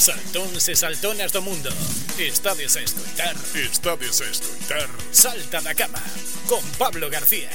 Saltóns e saltonas do mundo. Estades a escoitar. Estades a escoitar. Salta da cama Con Pablo García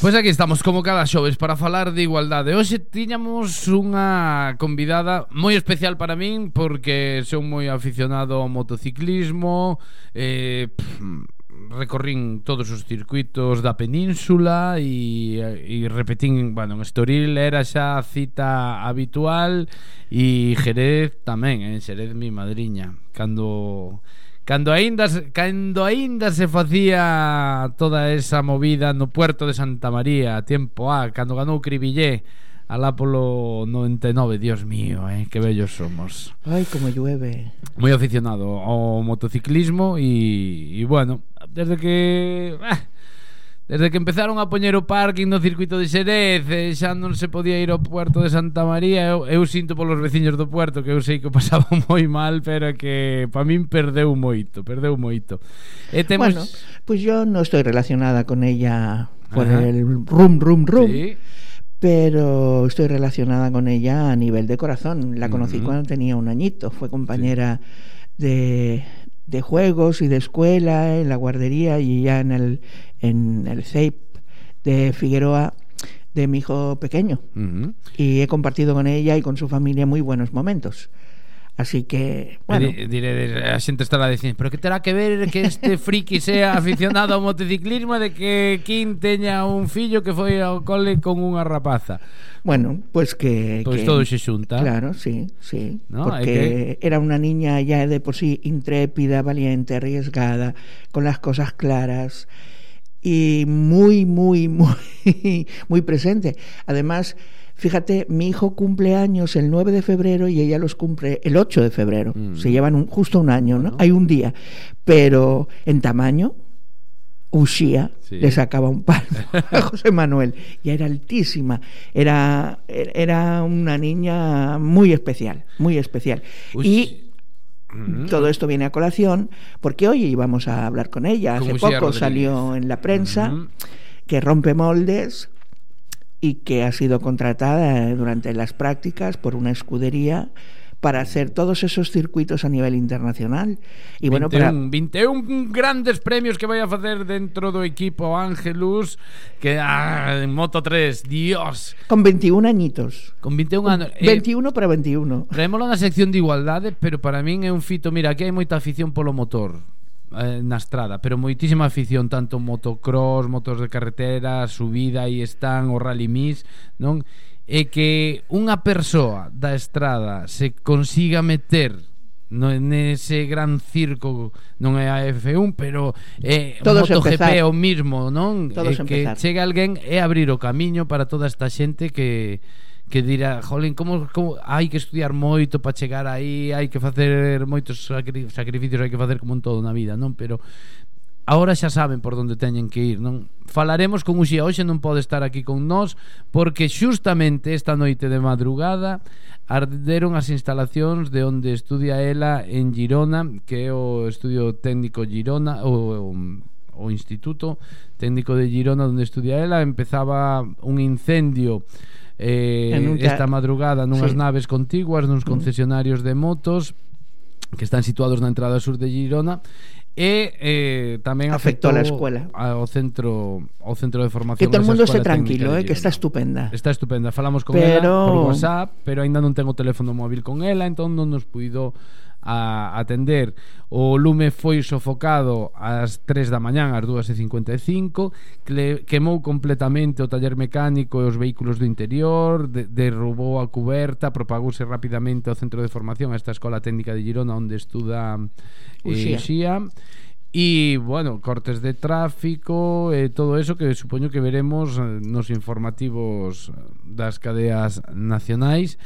Pois aquí estamos como cada xoves para falar de igualdade. Hoxe tiñamos unha convidada moi especial para min Porque son moi aficionado ao motociclismo eh, pff, Recorrín todos os circuitos da península E, e repetín, bueno, en Estoril era xa cita habitual E Jerez tamén, eh, en Xerez mi madriña. Cando Cando aínda, cando aínda se facía toda esa movida no puerto de Santa María, tempo A, cando ganou Cribillé, alá polo 99, dios mío, eh, que bellos somos. Ai, como llueve. Moi aficionado ao motociclismo e, e bueno, desde que... Ah, Desde que empezaron a poñer o parking no circuito de Xerez e xa non se podía ir ao puerto de Santa María eu, eu sinto polos veciños do puerto que eu sei que pasaba moi mal pero que pa min perdeu moito perdeu moito e temos... Bueno, pois pues yo non estou relacionada con ella por Ajá. el rum rum rum sí pero estoy relacionada con ella a nivel de corazón. La conocí uh -huh. cuando tenía un añito, fue compañera sí. de de juegos y de escuela en la guardería y ya en el, en el CEIP de Figueroa de mi hijo pequeño. Uh -huh. Y he compartido con ella y con su familia muy buenos momentos. Así que, bueno. Dire, a xente estará dicindo, pero que terá que ver que este friki sea aficionado ao motociclismo de que Kim teña un fillo que foi ao cole con unha rapaza. Bueno, pois pues que... Pois pues que, todo se xunta. Claro, sí, sí. ¿no? Porque que... era unha niña ya de por sí intrépida, valiente, arriesgada, con las cosas claras y muy, muy, muy, muy presente. Además, Fíjate, mi hijo cumple años el 9 de febrero y ella los cumple el 8 de febrero. Mm. Se llevan un, justo un año, ¿no? Hay un día. Pero en tamaño, Ushia sí. le sacaba un palo a José Manuel. Y era altísima. Era, era una niña muy especial, muy especial. Uy. Y mm. todo esto viene a colación porque hoy íbamos a hablar con ella. Hace poco salió en la prensa que rompe moldes y que ha sido contratada eh, durante las prácticas por una escudería para hacer todos esos circuitos a nivel internacional. Y bueno, 21, para... 21 grandes premios que vai a facer dentro do equipo Ángelus que ah, en Moto 3, Dios. Con 21 añitos. Con 21 anos. Eh, 21 para 21. Traémolo na sección de igualdade, pero para min é un fito, mira, aquí hai moita afición polo motor eh, na estrada, pero moitísima afición tanto motocross, motos de carretera, subida e están o rally mis, non? E que unha persoa da estrada se consiga meter no, nese gran circo non é a F1, pero é Todos MotoGP empezar. o mismo, non? Todos e que empezar. chega alguén e abrir o camiño para toda esta xente que que dirá, jolín, como, como hai que estudiar moito para chegar aí, hai que facer moitos sacrificios, hai que facer como en todo na vida, non? Pero ahora xa saben por onde teñen que ir, non? Falaremos con Uxía, hoxe non pode estar aquí con nós porque xustamente esta noite de madrugada arderon as instalacións de onde estudia ela en Girona, que é o Estudio Técnico Girona, o, o o Instituto Técnico de Girona onde estudia ela empezaba un incendio eh, nunca... esta madrugada nunhas sí. naves contiguas nuns mm. concesionarios de motos que están situados na entrada sur de Girona e eh, tamén afectou, afectou a escuela ao centro ao centro de formación que todo o mundo se tranquilo, eh, que está estupenda. Está estupenda, falamos con pero... ela por WhatsApp pero aínda non tengo teléfono móvil con ela entón non nos puido a atender. O lume foi sofocado ás 3 da mañán, ás 2.55, quemou completamente o taller mecánico e os vehículos do interior, de, derrubou a cuberta, propagouse rapidamente ao centro de formación, a esta Escola Técnica de Girona, onde estuda eh, Uxía. E, bueno, cortes de tráfico e eh, todo eso que supoño que veremos eh, nos informativos eh, das cadeas nacionais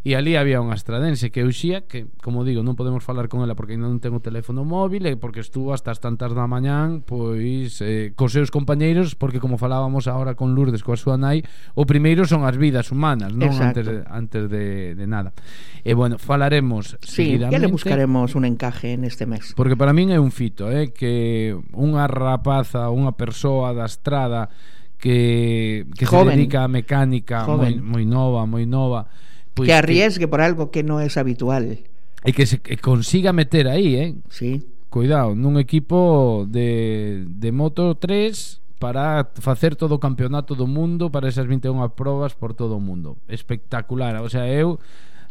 e ali había un astradense que eu xía que, como digo, non podemos falar con ela porque non ten o teléfono móvil e porque estuvo hasta as tantas da mañán pois eh, cos seus compañeiros porque como falábamos agora con Lourdes coa súa nai o primeiro son as vidas humanas non Exacto. antes de, antes de, de nada e bueno, falaremos sí, seguidamente le buscaremos un encaje en este mes porque para min é un fito eh, que unha rapaza, unha persoa da estrada que, que Joven. se dedica a mecánica moi, moi nova, moi nova Pues que arriesgue que... por algo que no es habitual. E que se que consiga meter aí, eh? Sí. Cuidado, nun equipo de, de Moto 3 para facer todo o campeonato do mundo para esas 21 probas por todo o mundo. Espectacular, o sea, eu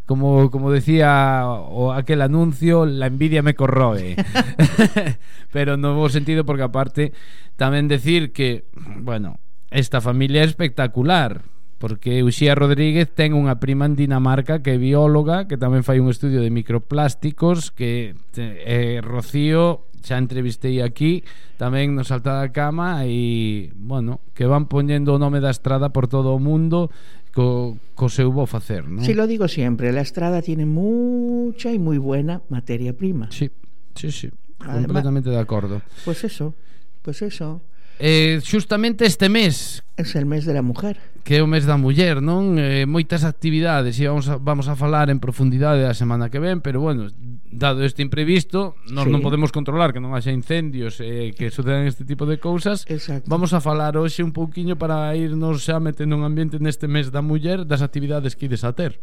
como como decía o aquel anuncio, la envidia me corroe. Pero no hubo sentido porque aparte tamén decir que, bueno, esta familia é espectacular, porque Uxía Rodríguez ten unha prima en Dinamarca que é bióloga, que tamén fai un estudio de microplásticos, que eh, Rocío xa entrevistei aquí tamén nos Salta da Cama e, bueno, que van poñendo o nome da estrada por todo o mundo co, co seu bo facer, non? Si, sí, lo digo sempre, la estrada tiene mucha y moi buena materia prima. Sí, sí, sí, Además, completamente de acordo. Pues eso, pues eso. Eh, xustamente este mes Es el mes de la mujer Que é o mes da muller, non? Eh, moitas actividades E vamos a, vamos a falar en profundidade a semana que ven Pero bueno, dado este imprevisto Nos sí. non podemos controlar que non haxa incendios eh, Que sucedan este tipo de cousas Exacto. Vamos a falar hoxe un pouquiño Para irnos xa metendo un ambiente neste mes da muller Das actividades que ides a ter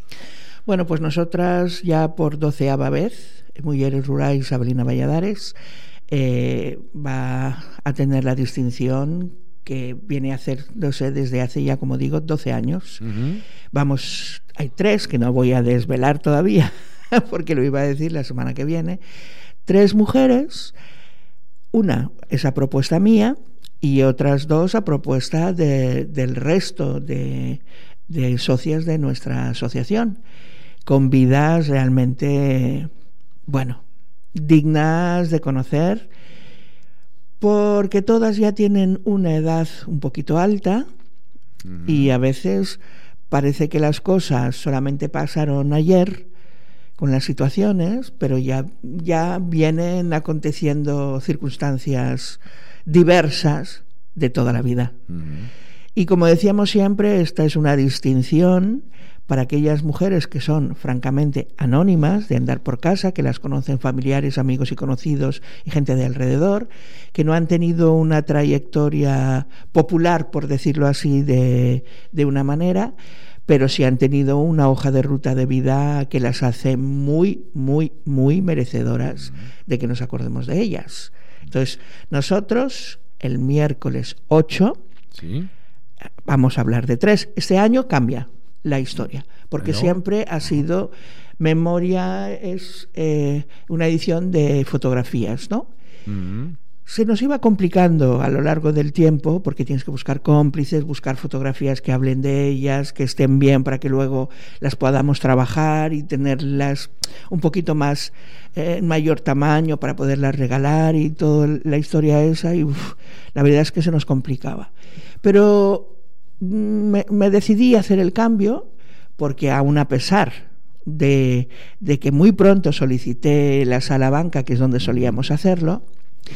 Bueno, pues nosotras ya por doceava vez Mulleres Rurais Abelina Valladares eh, va a tener la distinción que viene a hacerse desde hace ya, como digo, 12 años. Uh -huh. Vamos, hay tres que no voy a desvelar todavía, porque lo iba a decir la semana que viene. Tres mujeres, una es a propuesta mía y otras dos a propuesta de, del resto de, de socias de nuestra asociación, con vidas realmente, bueno, dignas de conocer, porque todas ya tienen una edad un poquito alta uh -huh. y a veces parece que las cosas solamente pasaron ayer con las situaciones, pero ya, ya vienen aconteciendo circunstancias diversas de toda la vida. Uh -huh. Y como decíamos siempre, esta es una distinción para aquellas mujeres que son francamente anónimas de andar por casa, que las conocen familiares, amigos y conocidos y gente de alrededor, que no han tenido una trayectoria popular, por decirlo así, de, de una manera, pero sí han tenido una hoja de ruta de vida que las hace muy, muy, muy merecedoras de que nos acordemos de ellas. Entonces, nosotros, el miércoles 8, ¿Sí? vamos a hablar de tres. Este año cambia la historia, porque siempre ha sido memoria, es eh, una edición de fotografías, ¿no? Uh -huh. Se nos iba complicando a lo largo del tiempo porque tienes que buscar cómplices, buscar fotografías que hablen de ellas, que estén bien para que luego las podamos trabajar y tenerlas un poquito más eh, en mayor tamaño para poderlas regalar y toda la historia esa y uf, la verdad es que se nos complicaba. Pero me, me decidí a hacer el cambio porque aún a pesar de, de, que muy pronto solicité la sala banca, que es donde solíamos hacerlo,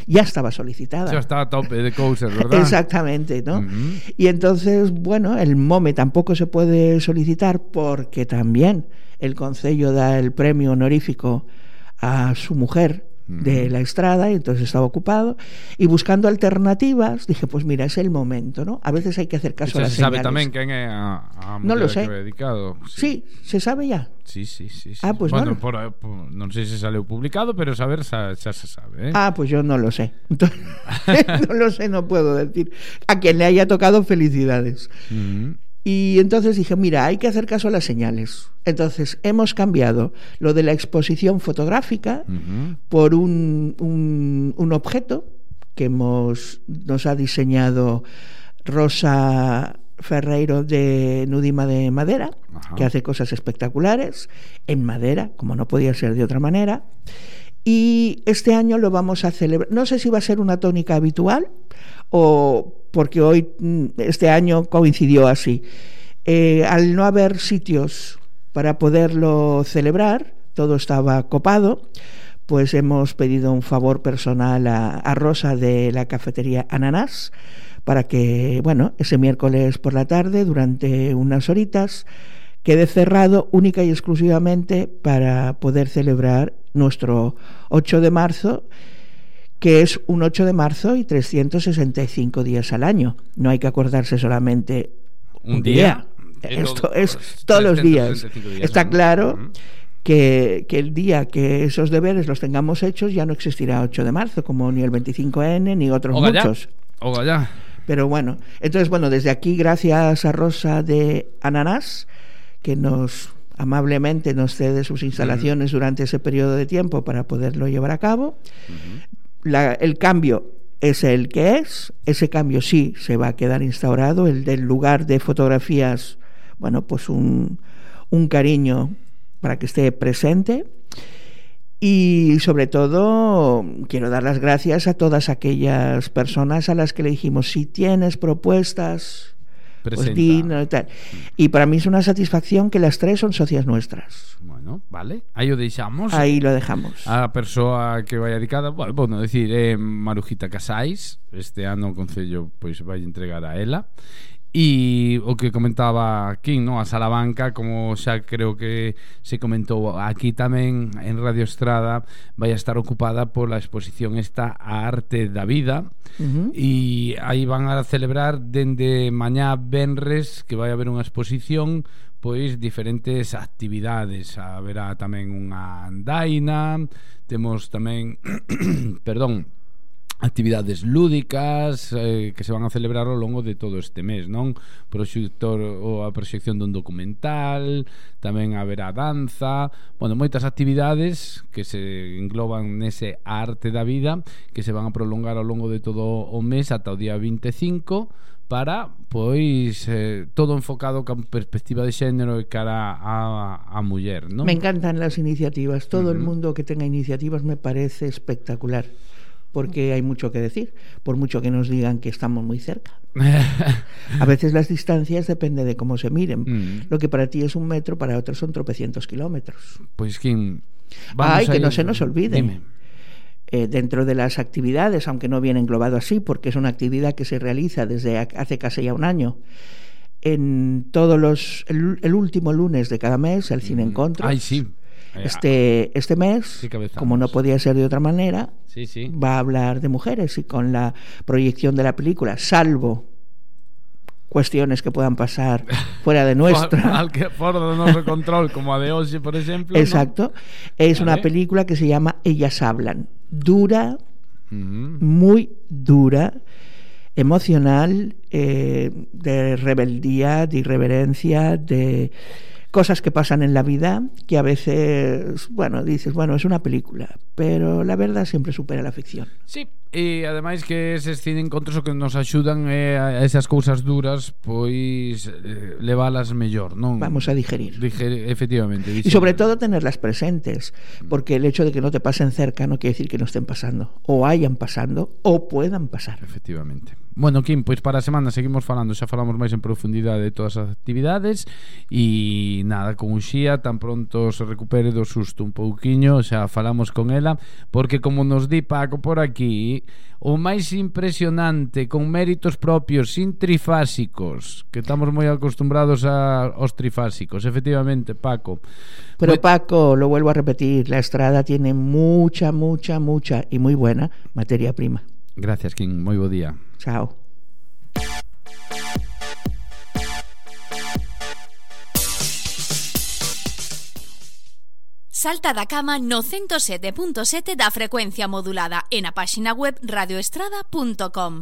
ya estaba solicitada. Ya estaba a tope de cosas, ¿verdad? Exactamente, ¿no? Uh -huh. Y entonces, bueno, el MOME tampoco se puede solicitar porque también el Concello da el premio honorífico a su mujer de la estrada y entonces estaba ocupado y buscando alternativas dije pues mira es el momento no a veces hay que hacer caso Eso a las se sabe señales. tamén quen é a, a no lo sé dedicado sí. sí. se sabe ya Sí, sí, sí, sí. Ah, pues bueno, bueno. por, por, non sei se saleu publicado, pero saber xa se sabe, eh? Ah, pues yo no lo sé. Entonces, no lo sé, no puedo decir. A quien le haya tocado felicidades. Uh -huh. Y entonces dije, mira, hay que hacer caso a las señales. Entonces hemos cambiado lo de la exposición fotográfica uh -huh. por un, un, un, objeto que hemos, nos ha diseñado Rosa Ferreiro de Nudima de Madera, Ajá. que hace cosas espectaculares en madera, como no podía ser de otra manera. Y este año lo vamos a celebrar. No sé si va a ser una tónica habitual o porque hoy, mm, este año coincidió así. Eh, al no haber sitios para poderlo celebrar, todo estaba copado, pues hemos pedido un favor personal a, a Rosa de la cafetería Ananás para que, bueno, ese miércoles por la tarde, durante unas horitas, quede cerrado única y exclusivamente para poder celebrar nuestro 8 de marzo, que es un 8 de marzo y 365 días al año. No hay que acordarse solamente un, un día. día. Esto es todos los días. días. Está claro. Uh -huh. Que, que, el día que esos deberes los tengamos hechos ya no existirá 8 de marzo, como ni el 25N ni otros o muchos. O ya. Pero bueno, entonces bueno, desde aquí gracias a Rosa de Ananás, que nos amablemente nos cede sus instalaciones uh -huh. durante ese periodo de tiempo para poderlo llevar a cabo. Uh -huh. La, el cambio es el que es, ese cambio sí se va a quedar instaurado, el del lugar de fotografías, bueno, pues un, un cariño para que esté presente. Y sobre todo quiero dar las gracias a todas aquellas personas a las que le dijimos, si tienes propuestas, pues digno y tal. Y para mí es una satisfacción que las tres son socias nuestras. Bueno, vale. Aí o deixamos. Aí lo dejamos. A persoa que vai dedicada, bueno, bueno decir, eh, Marujita Casais, este ano o Concello pois vai entregar a ela. E o que comentaba aquí, no? a Salamanca, como xa creo que se comentou aquí tamén en Radio Estrada, vai a estar ocupada pola exposición esta A Arte da Vida uh -huh. e aí van a celebrar dende mañá Benres que vai haber unha exposición pois diferentes actividades haberá tamén unha andaina temos tamén perdón actividades lúdicas eh, que se van a celebrar ao longo de todo este mes, non? Proxector ou a proxección dun documental, tamén haberá danza, bueno, moitas actividades que se engloban nese arte da vida que se van a prolongar ao longo de todo o mes ata o día 25 para pois eh, todo enfocado con perspectiva de xénero e cara a, a muller, non? Me encantan las iniciativas, todo uh -huh. el mundo que tenga iniciativas me parece espectacular. Porque hay mucho que decir, por mucho que nos digan que estamos muy cerca. A veces las distancias depende de cómo se miren. Mm. Lo que para ti es un metro, para otros son tropecientos kilómetros. Pues quién. Ay, que no se nos olvide. Eh, dentro de las actividades, aunque no viene englobado así, porque es una actividad que se realiza desde hace casi ya un año, en todos los el, el último lunes de cada mes, el Cine Encontros. Ay, sí este, este mes, sí como no podía ser de otra manera, sí, sí. va a hablar de mujeres y con la proyección de la película, salvo cuestiones que puedan pasar fuera de nuestra. Al que do noso control, como a de hoxe, por exemplo. Exacto. ¿no? Es una película que se llama Ellas hablan. Dura, uh -huh. muy dura, emocional, eh, de rebeldía, de irreverencia, de cosas que pasan en la vida que a veces, bueno, dices, bueno, es una película, pero la verdad siempre supera la ficción. Sí, E ademais que eses cine encontros o que nos axudan é a esas cousas duras pois eh, levalas mellor, non? Vamos a digerir. Digerir, efectivamente. E sobre todo tenerlas presentes, porque el hecho de que no te pasen cerca no quiere decir que no estén pasando, o hayan pasando o puedan pasar. Efectivamente. Bueno, Kim, pois para a semana seguimos falando, xa falamos máis en profundidade de todas as actividades e nada, con Uxía tan pronto se recupere do susto un pouquiño, xa falamos con ela, porque como nos di Paco por aquí, o máis impresionante con méritos propios sin trifásicos que estamos moi acostumbrados a, aos trifásicos efectivamente Paco. Pero pues... Paco lo vuelvo a repetir la Estrada tiene mucha mucha mucha y muy buena materia prima. Gracias Kim. Moi bo día. Chao. Salta da cama no 107.7 da frecuencia modulada e na páxina web radioestrada.com.